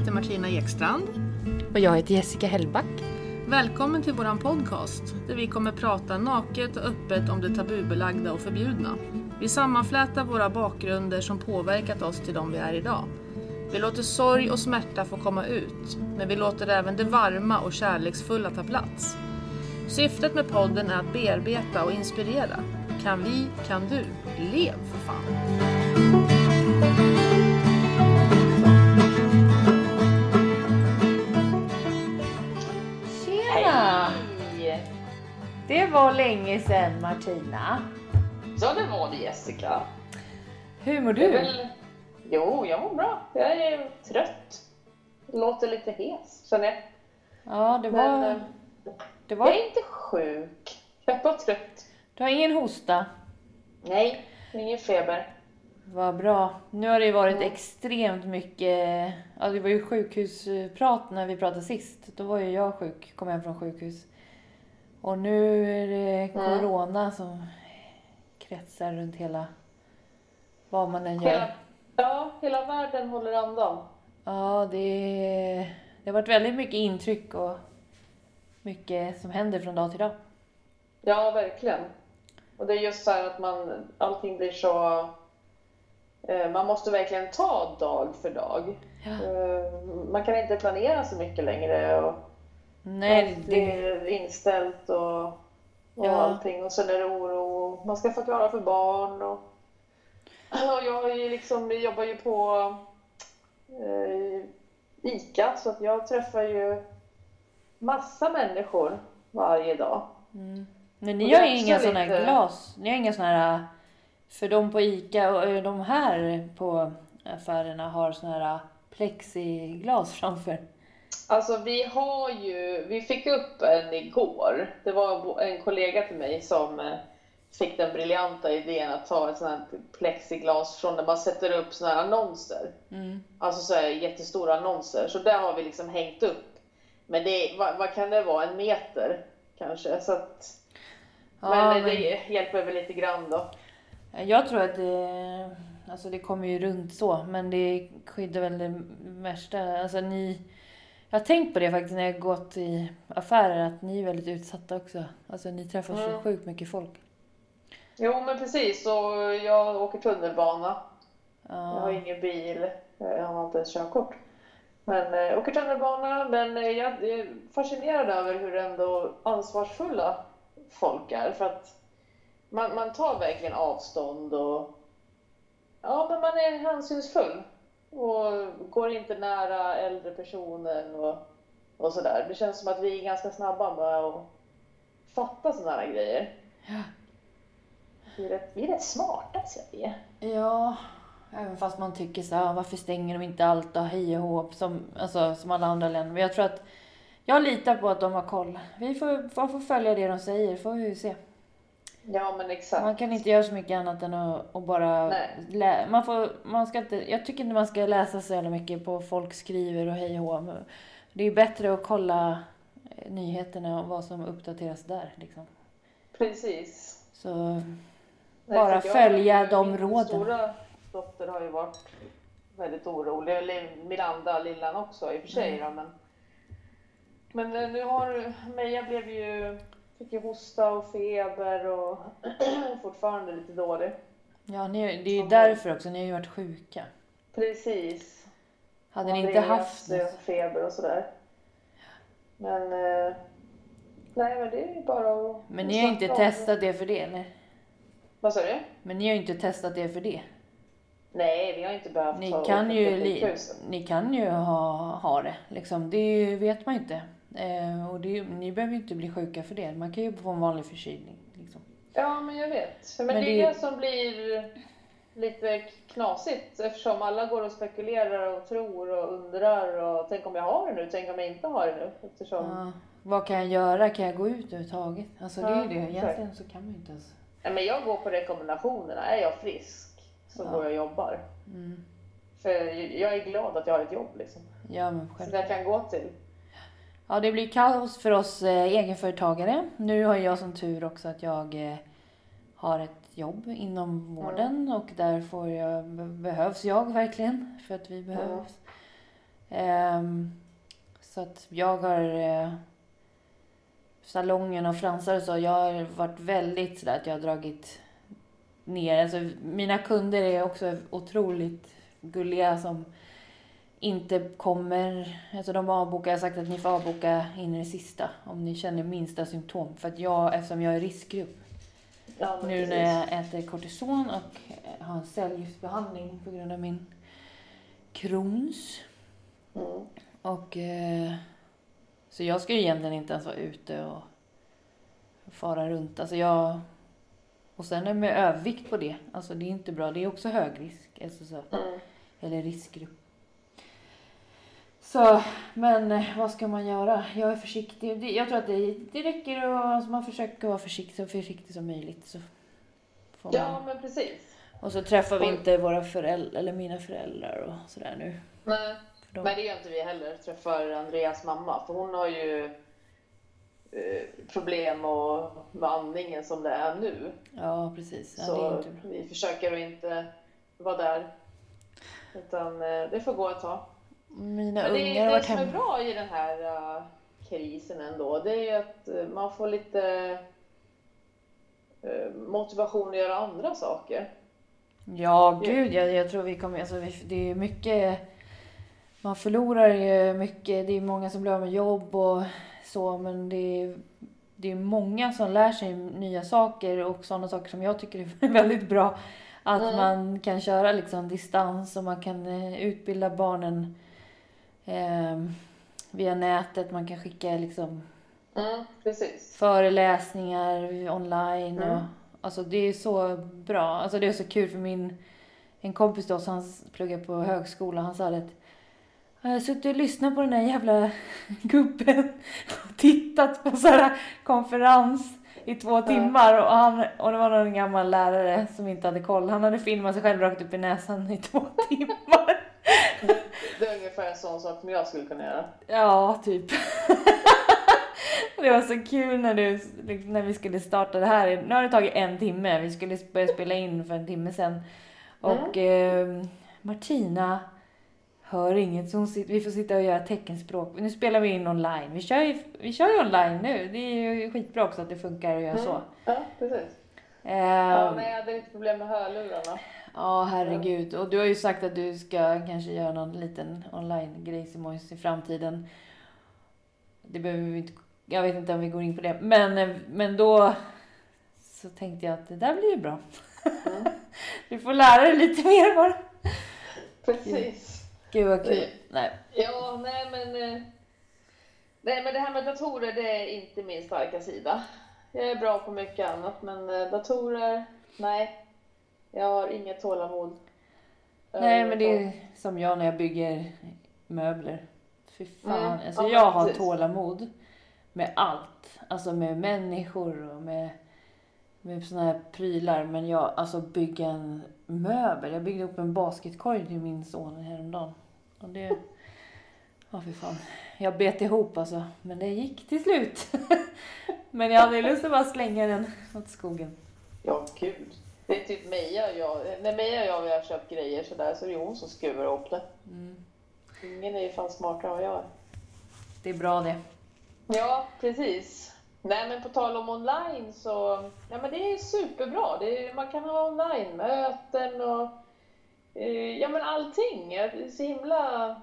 heter Martina Ekstrand. Och jag heter Jessica Hellback. Välkommen till våran podcast där vi kommer prata naket och öppet om det tabubelagda och förbjudna. Vi sammanflätar våra bakgrunder som påverkat oss till de vi är idag. Vi låter sorg och smärta få komma ut, men vi låter även det varma och kärleksfulla ta plats. Syftet med podden är att bearbeta och inspirera. Kan vi, kan du. Lev för fan! Det var länge sedan Martina. Ja, det var det Jessica. Hur mår du? väl... Jo, jag mår bra. Jag är trött. Låter lite hes, känner jag. Ja, det Men var... eh, Det jag var... är inte sjuk. Jag är bara trött. Du har ingen hosta? Nej, ingen feber. Vad bra. Nu har det varit Mm. extremt mycket... Ja, det var ju sjukhusprat när vi pratade sist. Då var ju jag sjuk, kom hem från sjukhus. Och nu är det Mm. corona som kretsar runt hela... Vad man än gör. Hela, ja, hela världen håller andan. Ja, det, det har varit väldigt mycket intryck och mycket som händer från dag till dag. Ja, verkligen. Och det är just så här att man, allting blir så... Eh, man måste verkligen ta dag för dag. Ja. Eh, man kan inte planera så mycket längre. Och, Nej, det, är inställt och, och Ja. allting. Och sen är det oro. Man ska förklara för barn. Och, och jag är ju liksom, jag jobbar ju på eh, ICA så att jag träffar ju massa människor varje dag. mm. Men ni har ju inga sådana lite- glas. Ni har inga sådana här... För de på Ica och eh, de här på affärerna har sådana här plexiglas framför. Alltså vi har ju, vi fick upp en igår. Det var en kollega till mig som eh, fick den briljanta idén att ta ett sånt här plexiglas från där man sätter upp såna här annonser. Mm. Alltså så här jättestora annonser. Så där har vi liksom hängt upp. Men det, vad, vad kan det vara? En meter kanske? Så att, Ja, men, men det hjälper väl lite grann då. jag tror att det... Alltså det kommer ju runt så, men det skyddar väl det värsta. Alltså ni... Jag har tänkt på det faktiskt när jag gått i affärer, att ni är väldigt utsatta också. Alltså ni träffar så Mm. sjukt mycket folk. Jo men precis. Och jag åker tunnelbana. Jag har ingen bil, jag har inte ens körkort. Men jag åker tunnelbana, men eh, jag är fascinerad över hur ändå ansvarsfulla folk är. För att man, man tar verkligen avstånd och ja, men man är hänsynsfull. Och går inte nära äldre personer och, och sådär. Det känns som att vi är ganska snabba med att fatta sådana här grejer. Ja. Vi är rätt, vi är rätt smarta i Sverige. Ja, även fast man tycker så här, varför stänger de inte allt och hej och hå som, alltså, som alla andra länder. Men jag tror att jag litar på att de har koll. Vi får, får, får följa det de säger, får vi se. Ja, men exakt. Man kan inte göra så mycket annat än att, att bara... Lä, man får, man ska inte, jag tycker inte man ska läsa så jävla mycket på folk skriver och hej och Det är bättre att kolla eh, nyheterna och vad som uppdateras där. Liksom. Precis. Så Nej, Bara jag- följa de min råden. stora dotter har ju varit väldigt orolig. Eller Miranda, lillan också i och för sig. Mm. Då, men men eh, nu har Meja blev ju, fick ju hosta och feber och fortfarande lite dålig. ja, ni, det är ju därför också, ni har ju varit sjuka. Precis. Hade ni inte haft något? feber och sådär. Men eh, nej, men det är ju bara att Men ni har inte det. testat det för det eller? Vad sa du? Men ni har ju inte testat det för det. Nej, vi har inte behövt Ni ta kan ju, li, ni kan ju ha, ha det. Liksom. Det vet man ju inte. Eh, och det, ni behöver ju inte bli sjuka för det. Man kan ju få en vanlig förkylning. Liksom. Ja, men jag vet. Men, Men det det- är det som blir lite knasigt eftersom alla går och spekulerar och tror och undrar och tänk om jag har det nu, tänk om jag inte har det nu. Eftersom, Ja, vad kan jag göra? Kan jag gå ut överhuvudtaget? Alltså det är ju Ja, det. Egentligen så kan man ju inte ens. Nej, men jag går på rekommendationerna. Är jag frisk så Ja. går jag och jobbar. Mm. För jag är glad att jag har ett jobb liksom. Ja, men Som själv. jag kan gå till. Ja, det blir kaos för oss eh, egenföretagare. Nu har jag som tur också att jag eh, har ett jobb inom vården och där får jag, be- behövs jag verkligen för att vi behövs. Ehm, så att jag har eh, salongen och fransar och så. Jag har varit väldigt sådär att jag har dragit ner. Alltså, mina kunder är också otroligt gulliga som inte kommer. Alltså de avbokar. Jag har sagt att ni får avboka in i det sista om ni känner minsta symptom. För att jag, eftersom jag är riskgrupp. Ja, Nu precis. när jag äter kortison och eh, har en cellgiftsbehandling på grund av min Crohns. Mm. Och, eh, så jag ska ju egentligen inte ens vara ute och fara runt. Alltså jag, och sen är med övervikt på det. Alltså det är inte bra. Det är också hög risk. Alltså så, Mm. eller riskgrupp. Så, men eh, vad ska man göra? Jag är försiktig. Jag tror att det, det räcker att alltså man försöker vara försiktig, så försiktig som möjligt. Så får man. Ja, men precis. Och så träffar vi inte våra föräldrar, eller mina föräldrar och sådär nu. Nej. De- Men det gör inte vi heller, träffar Andreas mamma. För hon har ju eh, problem och, med andningen som det är nu. Ja, precis. Ja, så vi försöker att inte vara där. Utan eh, det får gå ett tag. Mina Men det, ungar har det varit som är hemma. bra i den här eh, krisen ändå, det är ju att eh, man får lite eh, motivation att göra andra saker. Ja, gud, jag, jag tror vi kommer... Alltså, vi- det är mycket... Man förlorar ju mycket. Det är många som blir av med jobb och så, men det är, det är många som lär sig nya saker och sådana saker som jag tycker är väldigt bra. Att Mm. man kan köra liksom distans och man kan eh, utbilda barnen eh, via nätet. Man kan skicka liksom Mm, föreläsningar online. Och, Mm. alltså det är så bra. Alltså det är så kul för min en kompis då, han pluggar på högskola. Han sa att jag har suttit och lyssnat på den där jävla gubben och tittat på så här konferens i två timmar och, han, och det var någon gammal lärare som inte hade koll. Han hade filmat sig själv rakt upp i näsan i två timmar. Det är ungefär en sån sak som jag skulle kunna göra. Ja, typ. Det var så kul när, du, när vi skulle starta det här. Nu har det tagit en timme. Vi skulle börja spela in för en timme sedan. Och eh, Martina hör inget så hon vi får sitta och göra teckenspråk. Nu spelar vi in online. Vi kör ju, vi kör ju online nu. Det är ju skitbra också att det funkar att göra så. Mm. Ja, precis. Eh, Ja, nej, jag hade lite problem med hörlurarna. Ja, herregud. Och du har ju sagt att du ska kanske göra någon liten online-grej Simons i framtiden. Det behöver vi inte... Jag vet inte om vi går in på det. Men, men då så tänkte jag att det där blir ju bra. Mm. Du får lära dig lite mer bara. Precis. Gud vad kul. Nej. Nej. Ja, nej men... eh, Nej, men det här med datorer, det är inte min starka sida. Jag är bra på mycket annat, men eh, datorer, nej. Jag har inget tålamod. Nej, men det är som jag när jag bygger möbler. Fy fan. Mm, Alltså, ja, jag har precis. tålamod med allt. Alltså med människor och med, med såna här prylar. Men jag, alltså bygga en möbel. Jag byggde upp en basketkorg till min son häromdagen. Och det... Ja, fy fan. Jag bet ihop alltså. Men det gick till slut. men jag hade lust att bara slänga den åt skogen. Ja, gud. Det är typ Meja och jag. När Meja och jag vi har köpt grejer sådär så är det hon som skruvar ihop det. Mm. Ingen är ju fan smartare än vad jag är. Det är bra det. Ja, precis. Nej, men på tal om online så, ja men det är superbra. Det är, man kan ha online-möten och eh, ja men allting. Det är så himla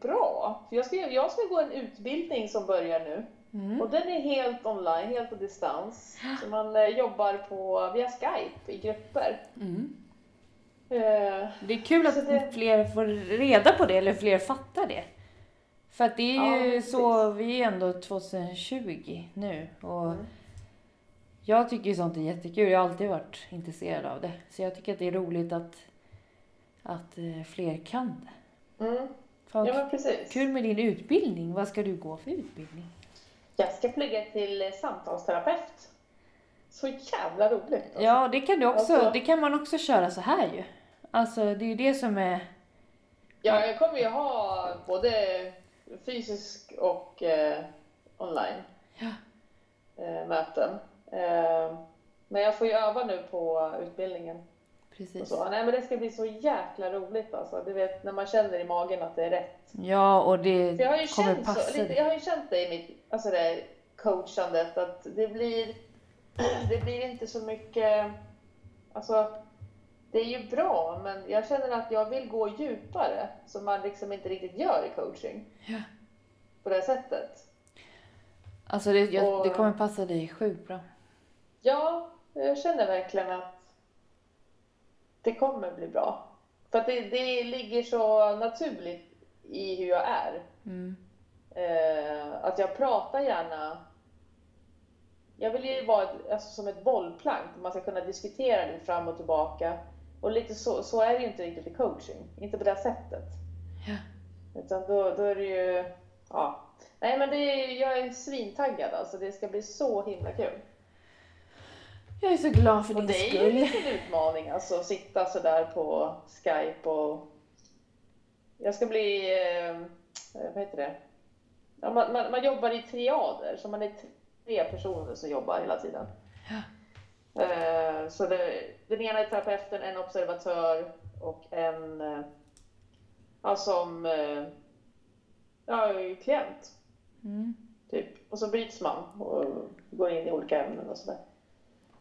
bra. För jag ska, jag ska gå en utbildning som börjar nu Mm. och den är helt online, helt på distans. Så man eh, jobbar på, via Skype i grupper. Mm. Eh, Det är kul att det- fler får reda på det, eller fler fattar det. För att det är Ja, ju precis. så, vi är ändå 2020 nu. Och Mm. Jag tycker sånt är jättekul, jag har alltid varit intresserad av det. Så jag tycker att det är roligt att, att eh, fler kan det. mm. Ja men precis. Kul med din utbildning, vad ska du gå för utbildning? Jag ska plugga till samtalsterapeut. Så jävla roligt. alltså. Ja, det kan, du också, Alltså- det kan man också köra så här ju. Alltså det är ju det som är... Ja, jag kommer ju ha både fysisk och eh, online Ja. eh, möten. Eh, men jag får ju öva nu på utbildningen. Precis. så. Nej men det ska bli så jäkla roligt alltså. Du vet när man känner i magen att det är rätt. Ja, och det För jag har ju kommer känt, passa så, lite, jag har ju känt det i mitt alltså det coachandet att det blir, det blir inte så mycket, alltså det är ju bra men jag känner att jag vill gå djupare som man liksom inte riktigt gör i coaching. Ja. På det sättet. Alltså det, jag, Och- det kommer passa dig sjukt bra. Ja, jag känner verkligen att det kommer bli bra. För att det, det ligger så naturligt i hur jag är. Mm. Eh, att jag pratar gärna. Jag vill ju vara alltså, som ett bollplank. Man ska kunna diskutera det fram och tillbaka. Och lite så, så är det ju inte riktigt i coaching. Inte på det sättet. Ja. Utan då, då är det ju... Ja. Nej men det är, jag är svintaggad alltså. Det ska bli så himla kul. Jag är så glad för Och din det är ju en skull. liten utmaning alltså. Att sitta sådär på Skype och... Jag ska bli... Eh, vad heter det? Ja, man, man, man jobbar i triader, så man är tre personer som jobbar hela tiden. Eh, så det, den ena är terapeuten, en observatör och en eh, ja, som ja, klient. Mm. Typ. Och så byts man och går in i olika ämnen och sådär.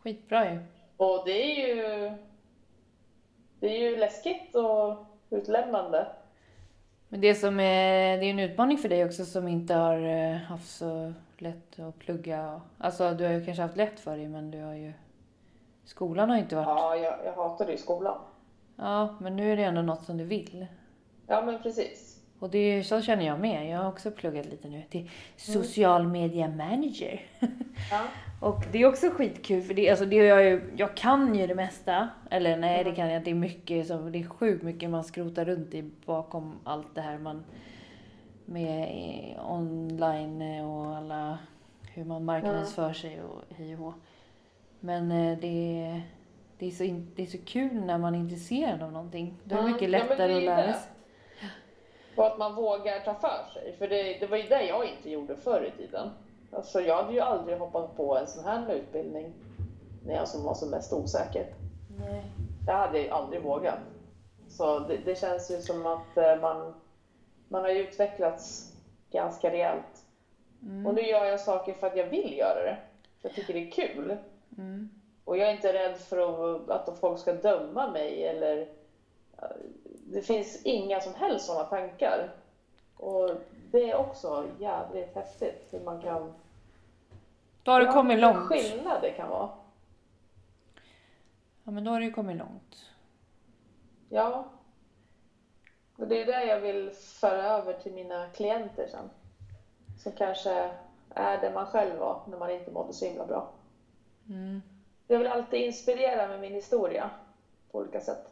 Skitbra ju. Och det är ju det är ju läskigt och utlämnande. Men det som är, det är en utmaning för dig också som inte har eh, haft så lätt att plugga. Alltså du har ju kanske haft lätt för dig men du har ju... Skolan har ju inte varit... Ja, jag, jag hatade ju skolan. Ja, men nu är det ändå något som du vill. Ja, men precis. Och det så känner jag med. Jag har också pluggat lite nu till social media manager. Ja. Och det är också skitkul för det, alltså det jag, ju, jag kan ju det mesta. Eller nej det kan jag inte. Det är mycket som, det är sjukt mycket man skrotar runt i bakom allt det här man med eh, online eh, och alla hur man marknadsför sig och hej och. Men eh, det, är- det, är så det är så kul när man är intresserad av någonting. Då är det Mm. mycket Ja, lättare är att lära sig. Och att man vågar ta för sig. För det, det var ju det jag inte gjorde förr i tiden. Alltså, jag hade ju aldrig hoppat på en sån här utbildning när jag som var som mest osäker. Nej. Det hade jag ju aldrig vågat. Så det, det känns ju som att eh, man, man har utvecklats ganska rejält. Mm. Och nu gör jag saker för att jag vill göra det. Jag tycker det är kul. Mm. Och jag är inte rädd för att, att folk ska döma mig eller... Det finns inga som helst sådana tankar. Och det är också jävligt häftigt hur man kan... Då har du kommit långt. skillnad det kan vara. Ja men då har du kommit långt. Ja. Och det är det jag vill föra över till mina klienter sen. Som kanske är det man själv var när man inte mådde så himla bra. Mm. Jag vill alltid inspirera med min historia på olika sätt.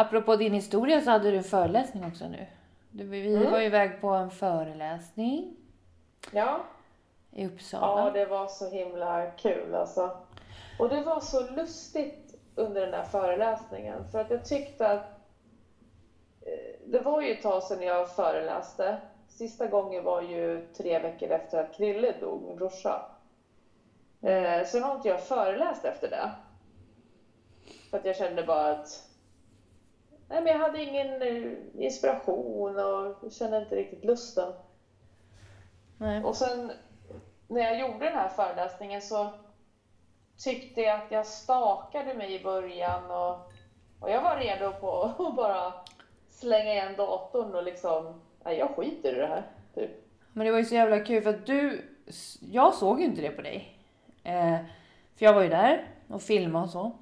Apropå din historia så hade du en föreläsning också nu. Du, vi Mm. var iväg på en föreläsning Ja, i Uppsala. ja det var så himla kul alltså. Och det var så lustigt under den där föreläsningen för att jag tyckte att eh, det var ju ett tag sedan jag föreläste. Sista gången var ju tre veckor efter att Krille dog, min brorsa. Eh, Sen har inte jag föreläst efter det. För att jag kände bara att Nej, men jag hade ingen eh, inspiration och kände inte riktigt lusten. Nej. Och sen när jag gjorde den här föreläsningen så tyckte jag att jag stakade mig i början och, och jag var redo på att bara slänga igen datorn och liksom, nej jag skiter i det här. Typ. Men det var ju så jävla kul för att du, jag såg ju inte det på dig. Eh, för jag var ju där och filmade och så.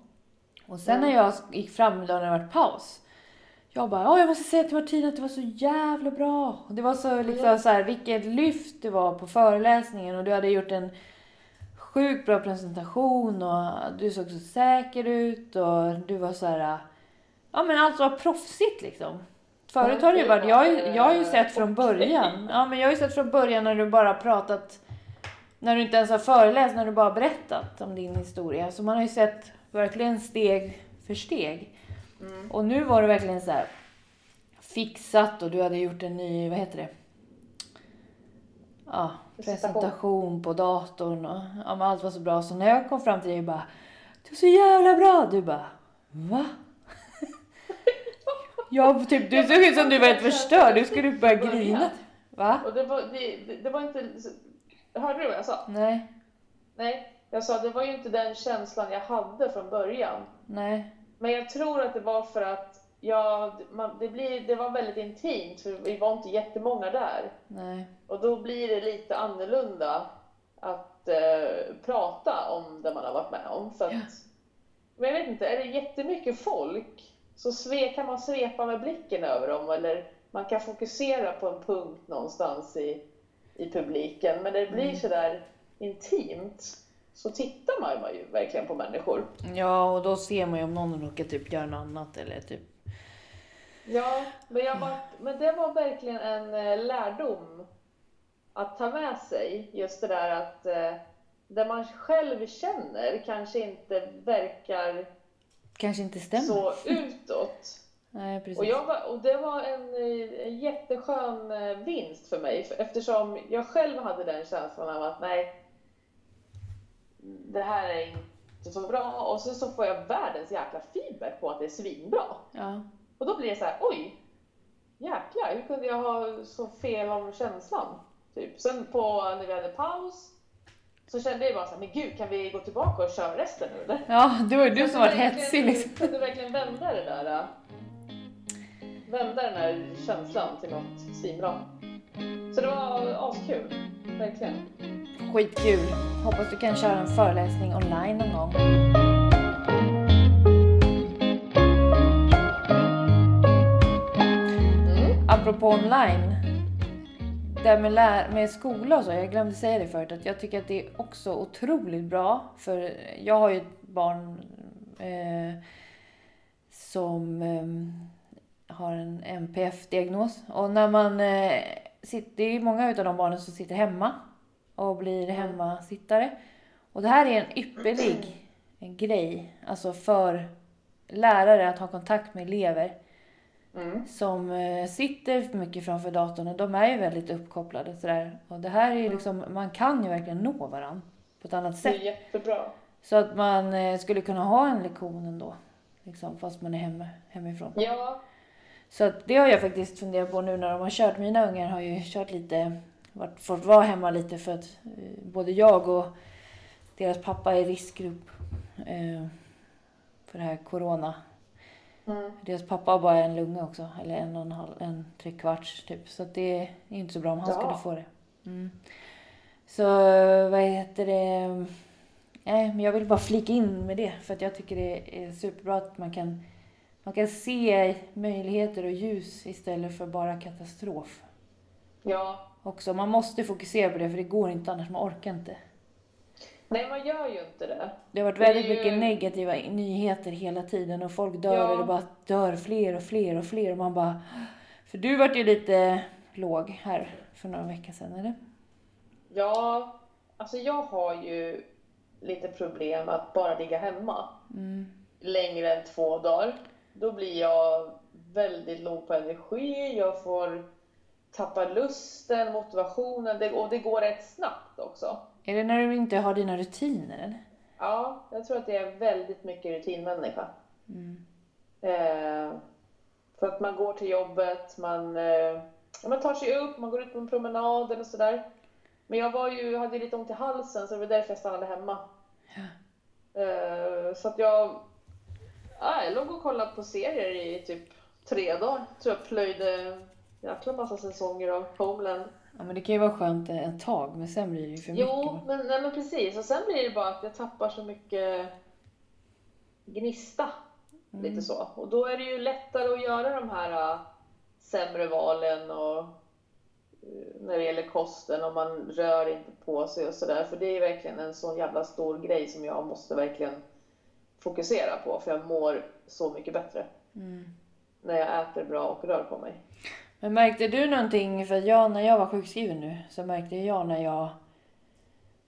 Och sen Mm. när jag gick fram då när det var paus. Jag bara, "Ja, jag måste säga till Martina att det var så jävla bra. Och det var så liksom så här, vilket lyft det var på föreläsningen och du hade gjort en sjukt bra presentation och du såg så säker ut och du var så här, ja men allt var proffsigt liksom. Förut har det ju varit, jag, jag har ju sett från början, ja men jag har ju sett från början när du bara pratat, när du inte ens har föreläst, när du bara berättat om din historia. Så man har ju sett verkligen steg för steg. Mm. Och nu var det verkligen så här fixat och du hade gjort en ny, vad heter det? Ja, Presentation. på datorn och ja, allt var så bra. Så när jag kom fram till dig och bara, du är så jävla bra! Du bara, Va? ja, typ, du såg ut som du var helt förstörd. Du skulle börja grina. Va? Och det var, det, det, det var inte... Hörde du vad jag sa? Nej, Nej, jag sa det var ju inte den känslan jag hade från början. nej. Men jag tror att det var för att jag, man, det, blir, det var väldigt intimt, för vi var inte jättemånga där. Nej. Och då blir det lite annorlunda att eh, prata om det man har varit med om. För att, Ja. Men jag vet inte, är det jättemycket folk så sve, kan man svepa med blicken över dem eller man kan fokusera på en punkt någonstans i, i publiken. Men det blir Mm. sådär intimt så tittar man, man ju verkligen på människor. Ja, och då ser man ju om någon råkar typ göra något annat eller typ. Ja, men, jag var, men det var verkligen en eh, lärdom att ta med sig. Just det där att eh, det man själv känner kanske inte verkar Kanske inte stämmer. så utåt. Nej, precis. Och, jag var, och det var en, en jätteskön eh, vinst för mig eftersom jag själv hade den känslan av att nej, det här är inte så bra. Och sen så får jag världens jäkla feedback på att det är svinbra. Ja. Och då blir det så här, oj, jäklar, hur kunde jag ha så fel om känslan? Typ. Sen på, när vi hade paus så kände jag bara så här, men gud, kan vi gå tillbaka och köra resten nu eller? ja, det var ju du som var hetsig liksom. Kan du verkligen vända det där? äh, Vända den här känslan till något svinbra. Så det var askul, verkligen. Skitkul. Hoppas du kan köra en föreläsning online någon gång. Mm. Apropå online. Det med, lär- med skola och så, jag glömde säga det förut, att jag tycker att det är också otroligt bra. För jag har ju ett barn eh, som eh, har en NPF-diagnos. Och när man eh, sitter, det är ju många utav de barnen som sitter hemma och blir hemmasittare. Och det här är en ypperlig grej, alltså för lärare att ha kontakt med elever Mm. som eh, sitter mycket framför datorn och de är ju väldigt uppkopplade sådär. Och det här är ju liksom, man kan ju verkligen nå varandra på ett annat Det är sätt. jättebra. Så att man eh, skulle kunna ha en lektion ändå. Liksom, fast man är hemma, hemifrån. Ja, Så att det har jag faktiskt funderat på nu när de har kört. Mina ungar har ju kört lite, varit, fått vara hemma lite för att eh, både jag och deras pappa är i riskgrupp eh, för det här corona. mm. Deras pappa har bara en lunga också, eller en och en halv, en trekvarts typ. Så det är inte så bra om han Ja. skulle få det. Mm. Så vad heter det? Nej, men jag vill bara flika in med det för att jag tycker det är superbra att man kan, man kan se möjligheter och ljus istället för bara katastrof. ja. Också. Man måste fokusera på det för det går inte annars, man orkar inte. Nej, man gör ju inte det. Det har varit väldigt ju- mycket negativa nyheter hela tiden och folk dör Ja. och det bara dör fler och fler och fler och man bara... För du vart ju lite låg här för några veckor sedan, eller? Ja, alltså jag har ju lite problem att bara ligga hemma Mm. längre än två dagar. Då blir jag väldigt låg på energi, jag får tappa lusten, motivationen det, och det går rätt snabbt också. Är det när du inte har dina rutiner, eller? Ja, jag tror att det är väldigt mycket rutinmänniska. Mm. Eh, för att man går till jobbet, man, eh, ja, man tar sig upp, man går ut på en promenad eller sådär. Men jag var ju, hade ju lite ont i halsen så det var därför jag stannade hemma. Eh, så att jag, ja, jag låg och kollade på serier i typ tre dagar. Tror jag plöjde jäkla massa säsonger av Homeland. Ja, men det kan ju vara skönt ett tag, men sen blir det ju för mycket. Jo, men, nej, men precis. Och sen blir det bara att jag tappar så mycket gnista. Lite så. Och då är det ju lättare att göra de här äh, sämre valen och äh, när det gäller kosten och man rör inte på sig och sådär. För det är verkligen en sån jävla stor grej som jag måste verkligen fokusera på för jag mår så mycket bättre Mm. när jag äter bra och rör på mig. Men märkte du någonting? För jag, när jag var sjukskriven nu så märkte jag när jag...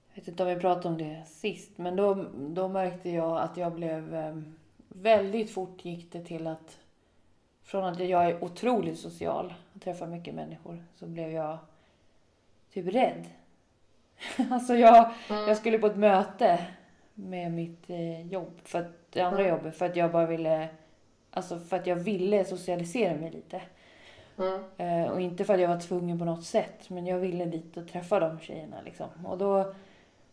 Jag vet inte om vi pratade om det sist. Men då, då märkte jag att jag blev... em, Väldigt fort gick det till att... Från att jag är otroligt social och träffar mycket människor så blev jag typ rädd. alltså jag, jag skulle på ett möte med mitt eh, jobb, för att, det andra Mm. jobbet, för att jag bara ville, alltså för att jag ville socialisera mig lite. Mm. Eh, och inte för att jag var tvungen på något sätt, men jag ville dit och träffa de tjejerna liksom. Och då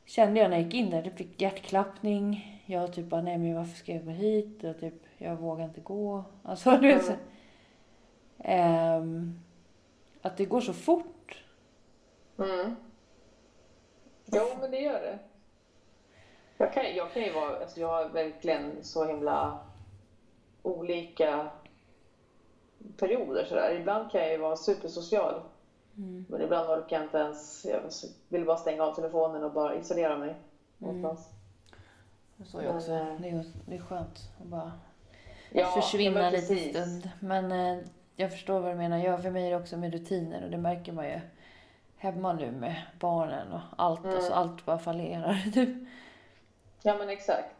kände jag när jag gick in där, jag fick hjärtklappning. Jag typ bara, nej men varför ska jag gå hit? Och typ, jag vågar inte gå. Alltså du vet så. Mm. Ehm, att det går så fort. Mm. Jo, men det gör det. Jag kan, jag kan ju vara, alltså jag har verkligen så himla olika perioder sådär. Ibland kan jag ju vara supersocial. Mm. Men ibland orkar jag inte ens, jag vill bara stänga av telefonen och bara isolera mig Mm. Så jag också. Men, eh, Det är, det är skönt att bara Ja, försvinna lite precis. stund. Men eh, jag förstår vad du menar. Jag för mig är det också med rutiner och det märker man ju hemma nu med barnen och allt. Mm. Alltså allt bara fallerar. Ja, men exakt.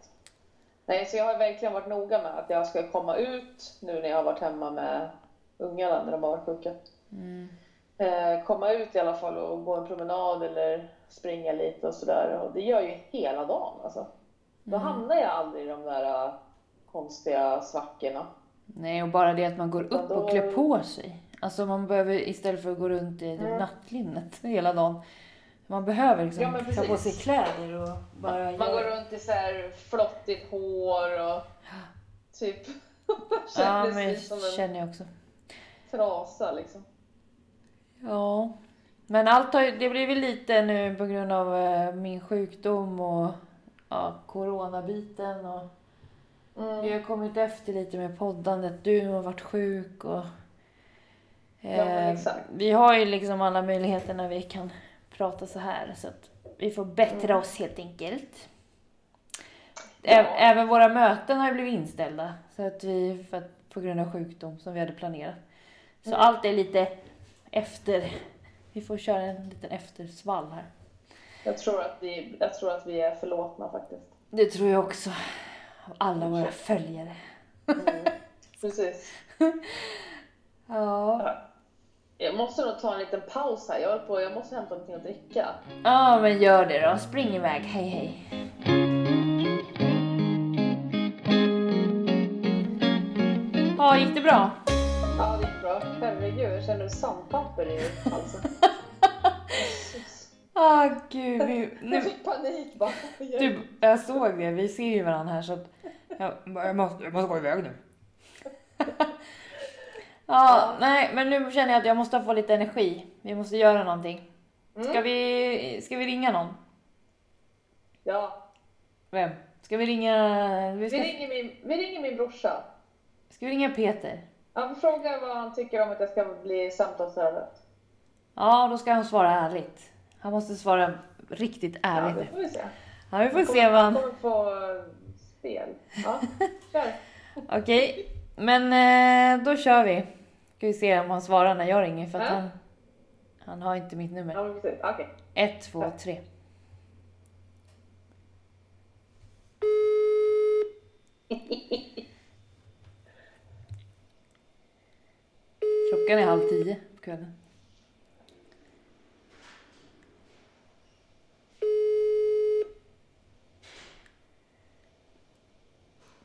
Nej, så jag har verkligen varit noga med att jag ska komma ut nu när jag har varit hemma med ungarna när de har varit sjuka. Mm. Eh, komma ut i alla fall och gå en promenad eller springa lite och sådär. Och det gör ju hela dagen alltså. Då Mm. hamnar jag aldrig i de där äh, konstiga svackorna. Nej, och bara det att man går upp Men då- och klär på sig. Alltså man behöver istället för att gå runt i Mm. nattlinnet hela dagen. Man behöver liksom Ja, ta på sig kläder och bara Man göra- går runt i så här flottigt hår och typ Ja, känner men sig som en känner jag också. trasa liksom. Ja. Men allt har det blir väl lite nu på grund av eh, min sjukdom och ja, coronabiten och vi Mm. har kommit efter lite med poddandet. Du har varit sjuk och Ja, eh, exakt. vi har ju liksom alla möjligheter när vi kan prata så här så att vi får bättra Mm. oss helt enkelt. Ja. Även våra möten har ju blivit inställda så att vi, för att, på grund av sjukdom som vi hade planerat. Så Mm. allt är lite efter. Vi får köra en liten eftersvall här. Jag tror, att vi, jag tror att vi är förlåtna faktiskt. Det tror jag också. Alla våra följare. Mm. Precis. Ja. Jag måste nog ta en liten paus här. Jag, håller på, jag måste hämta någonting att dricka. Ja, men gör det då. Spring iväg. Hej, hej. Ja, gick det bra? Ja, det gick bra. Herregud, jag känner sandpapper i halsen. Ah, gud. Vi, Jag nu, fick panik bara. du, jag såg det. Vi ser ju varandra här så att jag, jag, måste, jag måste gå iväg nu. ja, nej, men nu känner jag att jag måste få lite energi. Vi måste göra någonting. Ska Mm. vi, ska vi ringa någon? Ja, Vem? Ska vi ringa... Vi vi ska, ringer, min, vi ringer min brorsa. ska vi ringa Peter? Han frågar vad han tycker om att jag ska bli samtalsörare. Ja, då ska han svara ärligt. Han måste svara riktigt Ja, ärligt. det får vi se. Ja, vi får Han se kommer- vad Han kommer få spel. Ja, kör. Okej, men eh, då kör vi. Ska vi se om han svarar när jag ringer för att han... Han har inte mitt nummer. Ja, precis. Okej. Ett, två, tre. Klockan är halv tio på kvällen.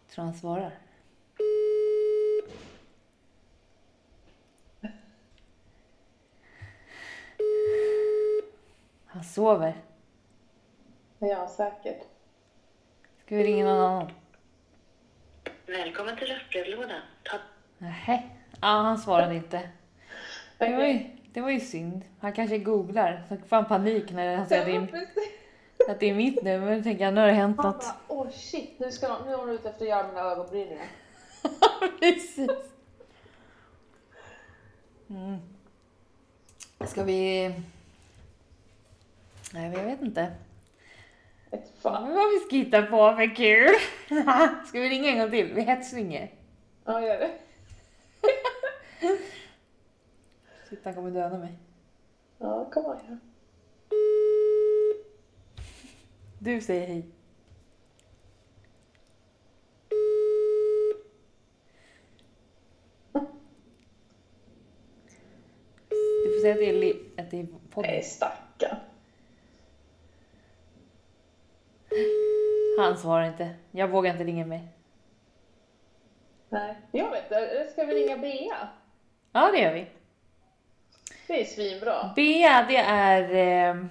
Tror han svarar. Han sover. Han säkert. Ska vi ringa någon annan? Välkommen till röstbrevlådan. Ta Nej. Ja, han svarade inte. Det var, ju, det var ju synd. Han kanske googlar. Så får han panik när han säger att det Ja, är, precis. att det är mitt nummer. Då tänker jag, nu har det hänt Han något. bara, åh shit, nu, ska, nu är hon ute efter att göra mina ögonbryn igen. Precis. Mm. Ska vi... Nej, jag vet inte. Vet fan. Vad vi ska hitta på för kul. Ska vi ringa en gång till? Vi hetsringer. Ja, gör det. Shit, han kommer döda mig. Ja, kom igen. Du säger hej. Du får säga att det är, li- att det är podden. Nej, Han svarar inte. Jag vågar inte ringa mig. Nej. Jag vet det. Ska vi ringa Bea? Ja, det gör vi. Det är svinbra. Bea, det är... Eh,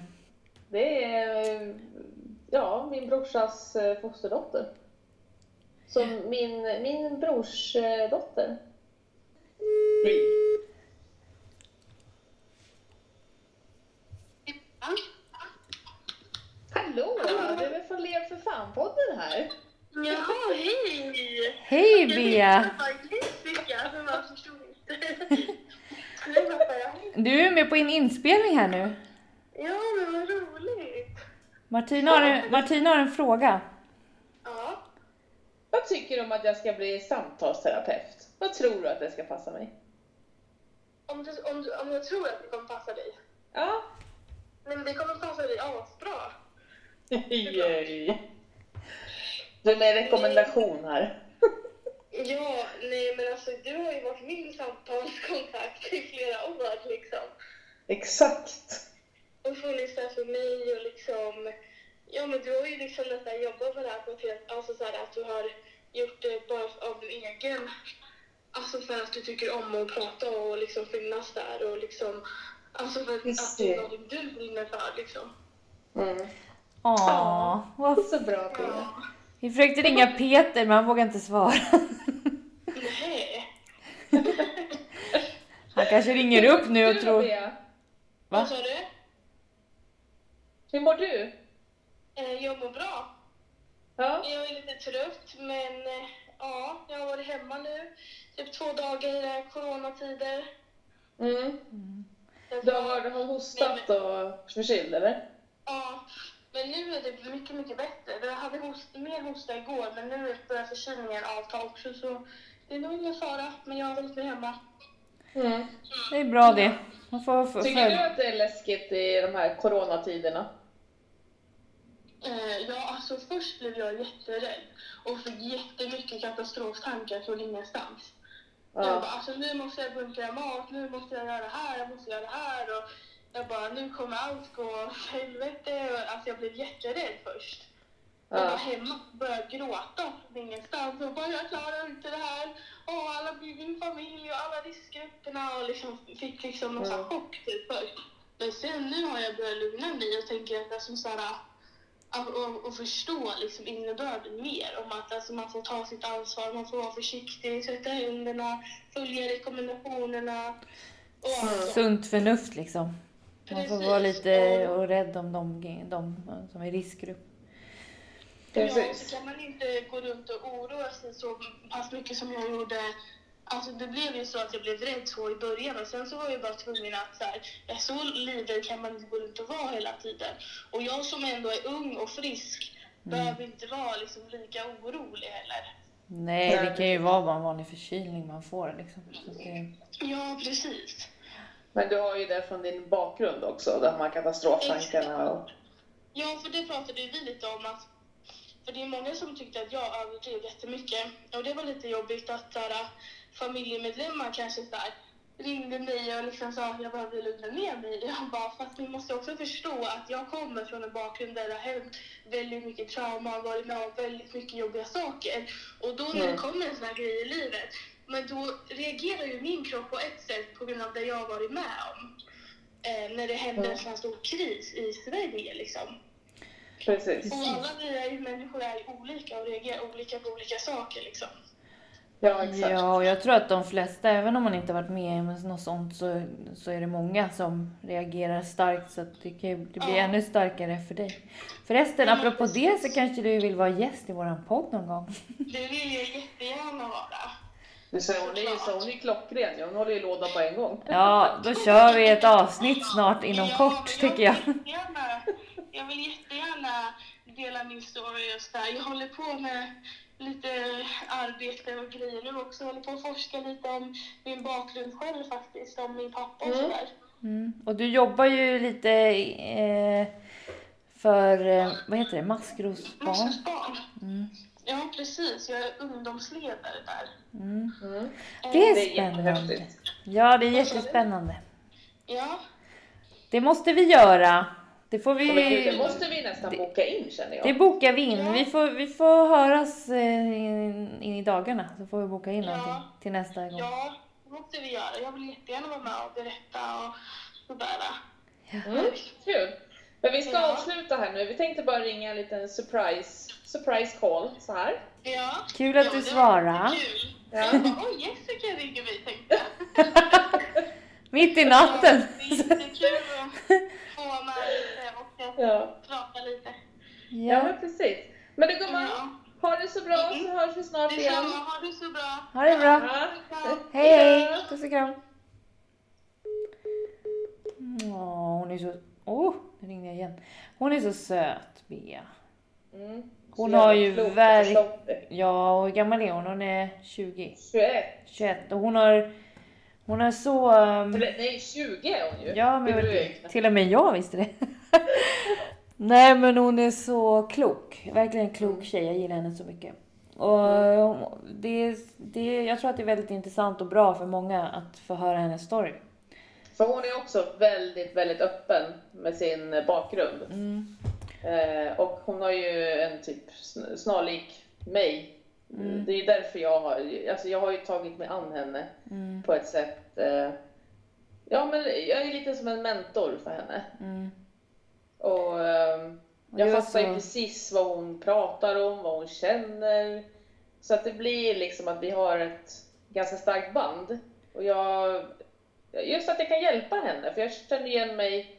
Det är eh, ja, min brorsas eh, fosterdotter. Så min, min brors dotter. Hallå! Det är väl från Lev för fan-podden här. Jaha, hej! Hej Bea! Jessica, men vad förstod inte. Nu fattar jag. Du är med på en inspelning här nu. Ja, men vad roligt. Martina har en, Martina har en fråga. Ja. Vad tycker du om att jag ska bli samtalsterapeut? Vad tror du att det ska passa mig? Om, du, om, du, om jag tror att det kommer passa dig. Ja. Men det kommer passa dig asbra. Yay. Du med rekommendation här. Ja, nej men alltså du har ju varit min samtalskontakt i flera år liksom. Exakt. Och funnits där för mig och liksom... Ja men du har ju liksom nästan jobbat med det här på ett helt... Alltså så här att du har gjort det bara av din egen... Alltså för att du tycker om att prata och liksom finnas där och liksom... Alltså för att, att det är något du brinner för liksom. Mm. Åh, vad Så bra Pia. Vi försökte ringa Peter men han vågade inte svara. Nej. Han kanske ringer upp nu och Du tror... Va? Vad sa du? Hur mår du? Eh, Jag mår bra. Ja. Jag är lite trött men eh, ja, jag har varit hemma nu. Typ två dagar i det här coronatider. Mm. Därför- Du har, har hostat och förkyld eller? Men nu är det mycket, mycket bättre. Jag hade host, mer hosta igår, men nu börjar förkylningen avta också, så det är nog ingen fara. Men jag har hållit mig hemma. Mm. Det är bra det. Man får få Tycker du att det är läskigt i de här coronatiderna? Eh, ja, alltså först blev jag jätterädd och fick jättemycket katastroftankar från ingenstans. Jag Ja. bara, alltså nu måste jag bunkra mat, nu måste jag göra det här, jag måste göra det här. Och jag bara, nu kommer allt gå åt helvete. Alltså jag blev jätterädd först. Jag var hemma och började gråta från ingenstans och bara, jag klarar inte det här. Och alla min familj och alla riskgrupperna och liksom fick liksom någon Mm. chock typ först. Men sen nu har jag börjat lugna mig och tänker att som så här, att, och, och förstå liksom innebörden mer om att alltså, man får ta sitt ansvar, man får vara försiktig, tvätta händerna, följa rekommendationerna och sånt. Sunt förnuft liksom. Man får vara lite Och- rädd om de, de som är i riskgrupp. Ja, Precis. så kan man inte gå runt och oroa sig så pass mycket som jag gjorde. Alltså det blev ju så att jag blev rädd så i början och sen så var jag bara tvungen att så här, ja, så livrädd kan man inte gå runt och vara hela tiden. Och jag som ändå är ung och frisk behöver inte vara liksom lika orolig heller. Nej, det kan ju vara bara en vanlig förkylning man får liksom. Så det, Ja, precis. Men du har ju det från din bakgrund också, de här katastroftankarna och... Ja, för det pratade vi lite om att för det är många som tyckte att jag överdrev jättemycket och det var lite jobbigt att så här, familjemedlemmar kanske så här, ringde mig och liksom sa att jag behövde lugna ner mig. Jag bara, fast ni måste också förstå att jag kommer från en bakgrund där det har hänt väldigt mycket trauma och varit med om väldigt mycket jobbiga saker. Och då när det Mm. kommer en sån här grej i livet, men då reagerar ju min kropp på ett sätt på grund av det jag har varit med om. Eh, när det händer en sån stor kris i Sverige liksom. Precis. Och alla vi är ju människor är olika och reagerar olika på olika saker liksom. Ja, exakt. ja, och jag tror att de flesta, även om man inte varit med om något sånt, så, så är det många som reagerar starkt. Så att det, kan, det blir Ja. ännu starkare för dig. Förresten, Ja, apropå precis. det så kanske du vill vara gäst i våran podd någon gång. Det vill jag jättegärna vara. Ser, hon är ju så, hon är klockren ju. Hon håller ju låda på en gång. Ja, då kör vi ett avsnitt snart inom Ja, kort men tycker jag. Vill jättegärna, jag vill jättegärna dela min story just där. Jag håller på med lite arbete och grejer nu också. Jag håller på att forska lite om min bakgrund själv faktiskt, om min pappa och Mm. sådär. Mm. Och du jobbar ju lite eh, för, eh, vad heter det, maskrosbarn. Mosses barn. Mm. Ja, precis. Jag är ungdomsledare där. Mm. Mm. Det Det är spännande. Ja, det är jättespännande. Ja, Det måste vi göra. Det får Men gud, det vi... måste vi nästan boka in känner jag. Det bokar vi in. Vi får, vi får höras eh, in, in i dagarna. Så får vi boka in Ja. någonting till nästa gång. Ja, det måste vi göra. Jag vill jättegärna vara med och berätta och sådär. Mm, kul. Men vi ska Ja. avsluta här nu. Vi tänkte bara ringa en liten surprise, surprise call så här. Ja. Kul att ja, du det var svarade. Kul. Ja. Jag bara, oj Jessica ringer vi tänkte. Mitt i natten. Det är jättekul att få vara med lite och Ja. prata lite. ja, Ja. men precis. Men du gumman, Ja. ha det så bra så hörs vi snart igen. Detsamma, ha det så bra. Ha det bra. Ja. Hej hej. Puss och kram. Åh, hon är så... Åh, nu ringde jag igen. Hon är så söt, Bea. Mm. Hon har ju klokt och verk- förståndigt. Ja, och hur gammal är hon? Hon är 20. 21. 21. Och hon har... Hon är så... Eller nej, 20 är hon ju. Ja, men vet, till och med jag visste det. Nej, men hon är så klok. Verkligen en klok tjej. Jag gillar henne så mycket. Och det, det, jag tror att det är väldigt intressant och bra för många att få höra hennes story. För hon är också väldigt, väldigt öppen med sin bakgrund. Mm. Eh, och hon har ju en typ sn- snarlik mig. Mm. Det är därför jag har, alltså jag har ju tagit mig an henne Mm. på ett sätt. Eh, ja, men jag är lite som en mentor för henne. Mm. Och Och jag fattar ju så- precis vad hon pratar om, vad hon känner. Så att det blir liksom att vi har ett ganska starkt band. Och jag, just att jag kan hjälpa henne, för jag känner igen mig,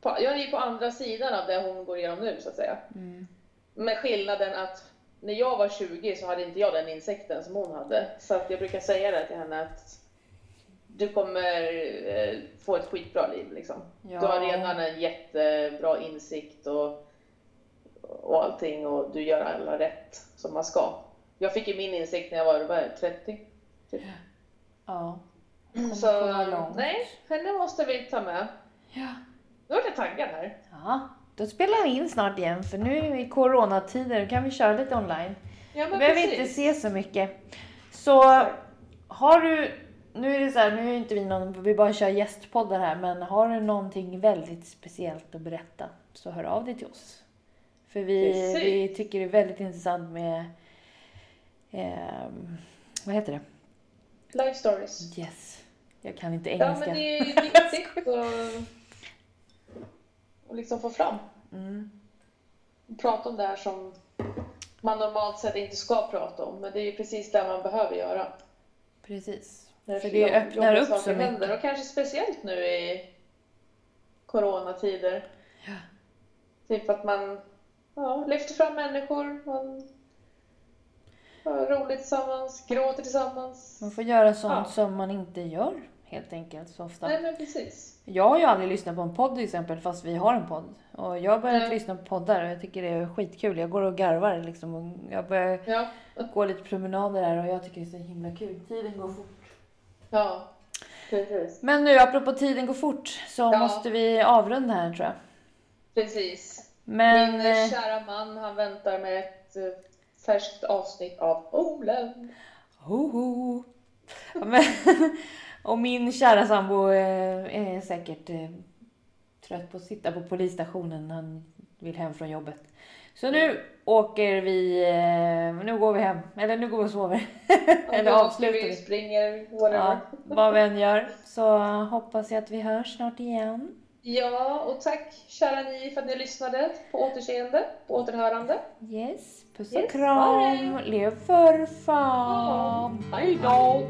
på, jag är ju på andra sidan av det hon går igenom nu så att säga. Mm. Med skillnaden att när jag var 20 så hade inte jag den insikten som hon hade. Så att jag brukar säga det till henne att du kommer eh, få ett skitbra liv liksom. Ja. Du har redan en jättebra insikt och, och allting och du gör alla rätt som man ska. Jag fick ju min insikt när jag var det, 30. Ja. Kommer Så nej, henne måste vi ta med. Ja. Nu vart jag taggad här. ja. Då spelar vi in snart igen för nu i coronatider kan vi köra lite online. Ja, Vi men behöver precis. inte se så mycket. Så har du, nu är det så här, nu är inte vi någon, vi bara kör gästpoddar här, men har du någonting väldigt speciellt att berätta så hör av dig till oss. För vi, Precis. vi tycker det är väldigt intressant med, ehm, vad heter det? Life stories. Yes. Jag kan inte Ja, engelska. men det är viktigt att, att liksom få fram. Mm. Prata om det här som man normalt sett inte ska prata om. Men det är ju precis det man behöver göra. Precis. För det öppnar upp så saker händer. mycket. Och kanske speciellt nu i coronatider. Ja. Typ att man ja, lyfter fram människor, man har roligt tillsammans, gråter tillsammans. Man får göra sånt Ja. som man inte gör helt enkelt så ofta. Nej men precis. Jag har ju aldrig lyssnat på en podd till exempel fast vi har en podd. Och jag har börjat Nej. lyssna på poddar och jag tycker det är skitkul. Jag går och garvar liksom. Och jag börjar Ja, gå lite promenader här och jag tycker det är så himla kul. Tiden går fort. ja precis. Men nu apropå tiden går fort så Ja. måste vi avrunda här tror jag. Precis. Men Min eh, kära man han väntar med ett eh, färskt avsnitt av Olen. Hoho. Ja, Men, och min kära sambo eh, är säkert eh, trött på att sitta på polisstationen. Han vill hem från jobbet. Så nu åker vi, eh, nu går vi hem. Eller nu går vi och sover. Eller Och då avslutar vi vi. springer, whatever. Ja, vad vi än gör. Så hoppas jag att vi hörs snart igen. Ja, och tack kära ni för att ni lyssnade. På återseende, på återhörande. Yes, puss Yes, och kram. bye. Lev för fan. Hej då!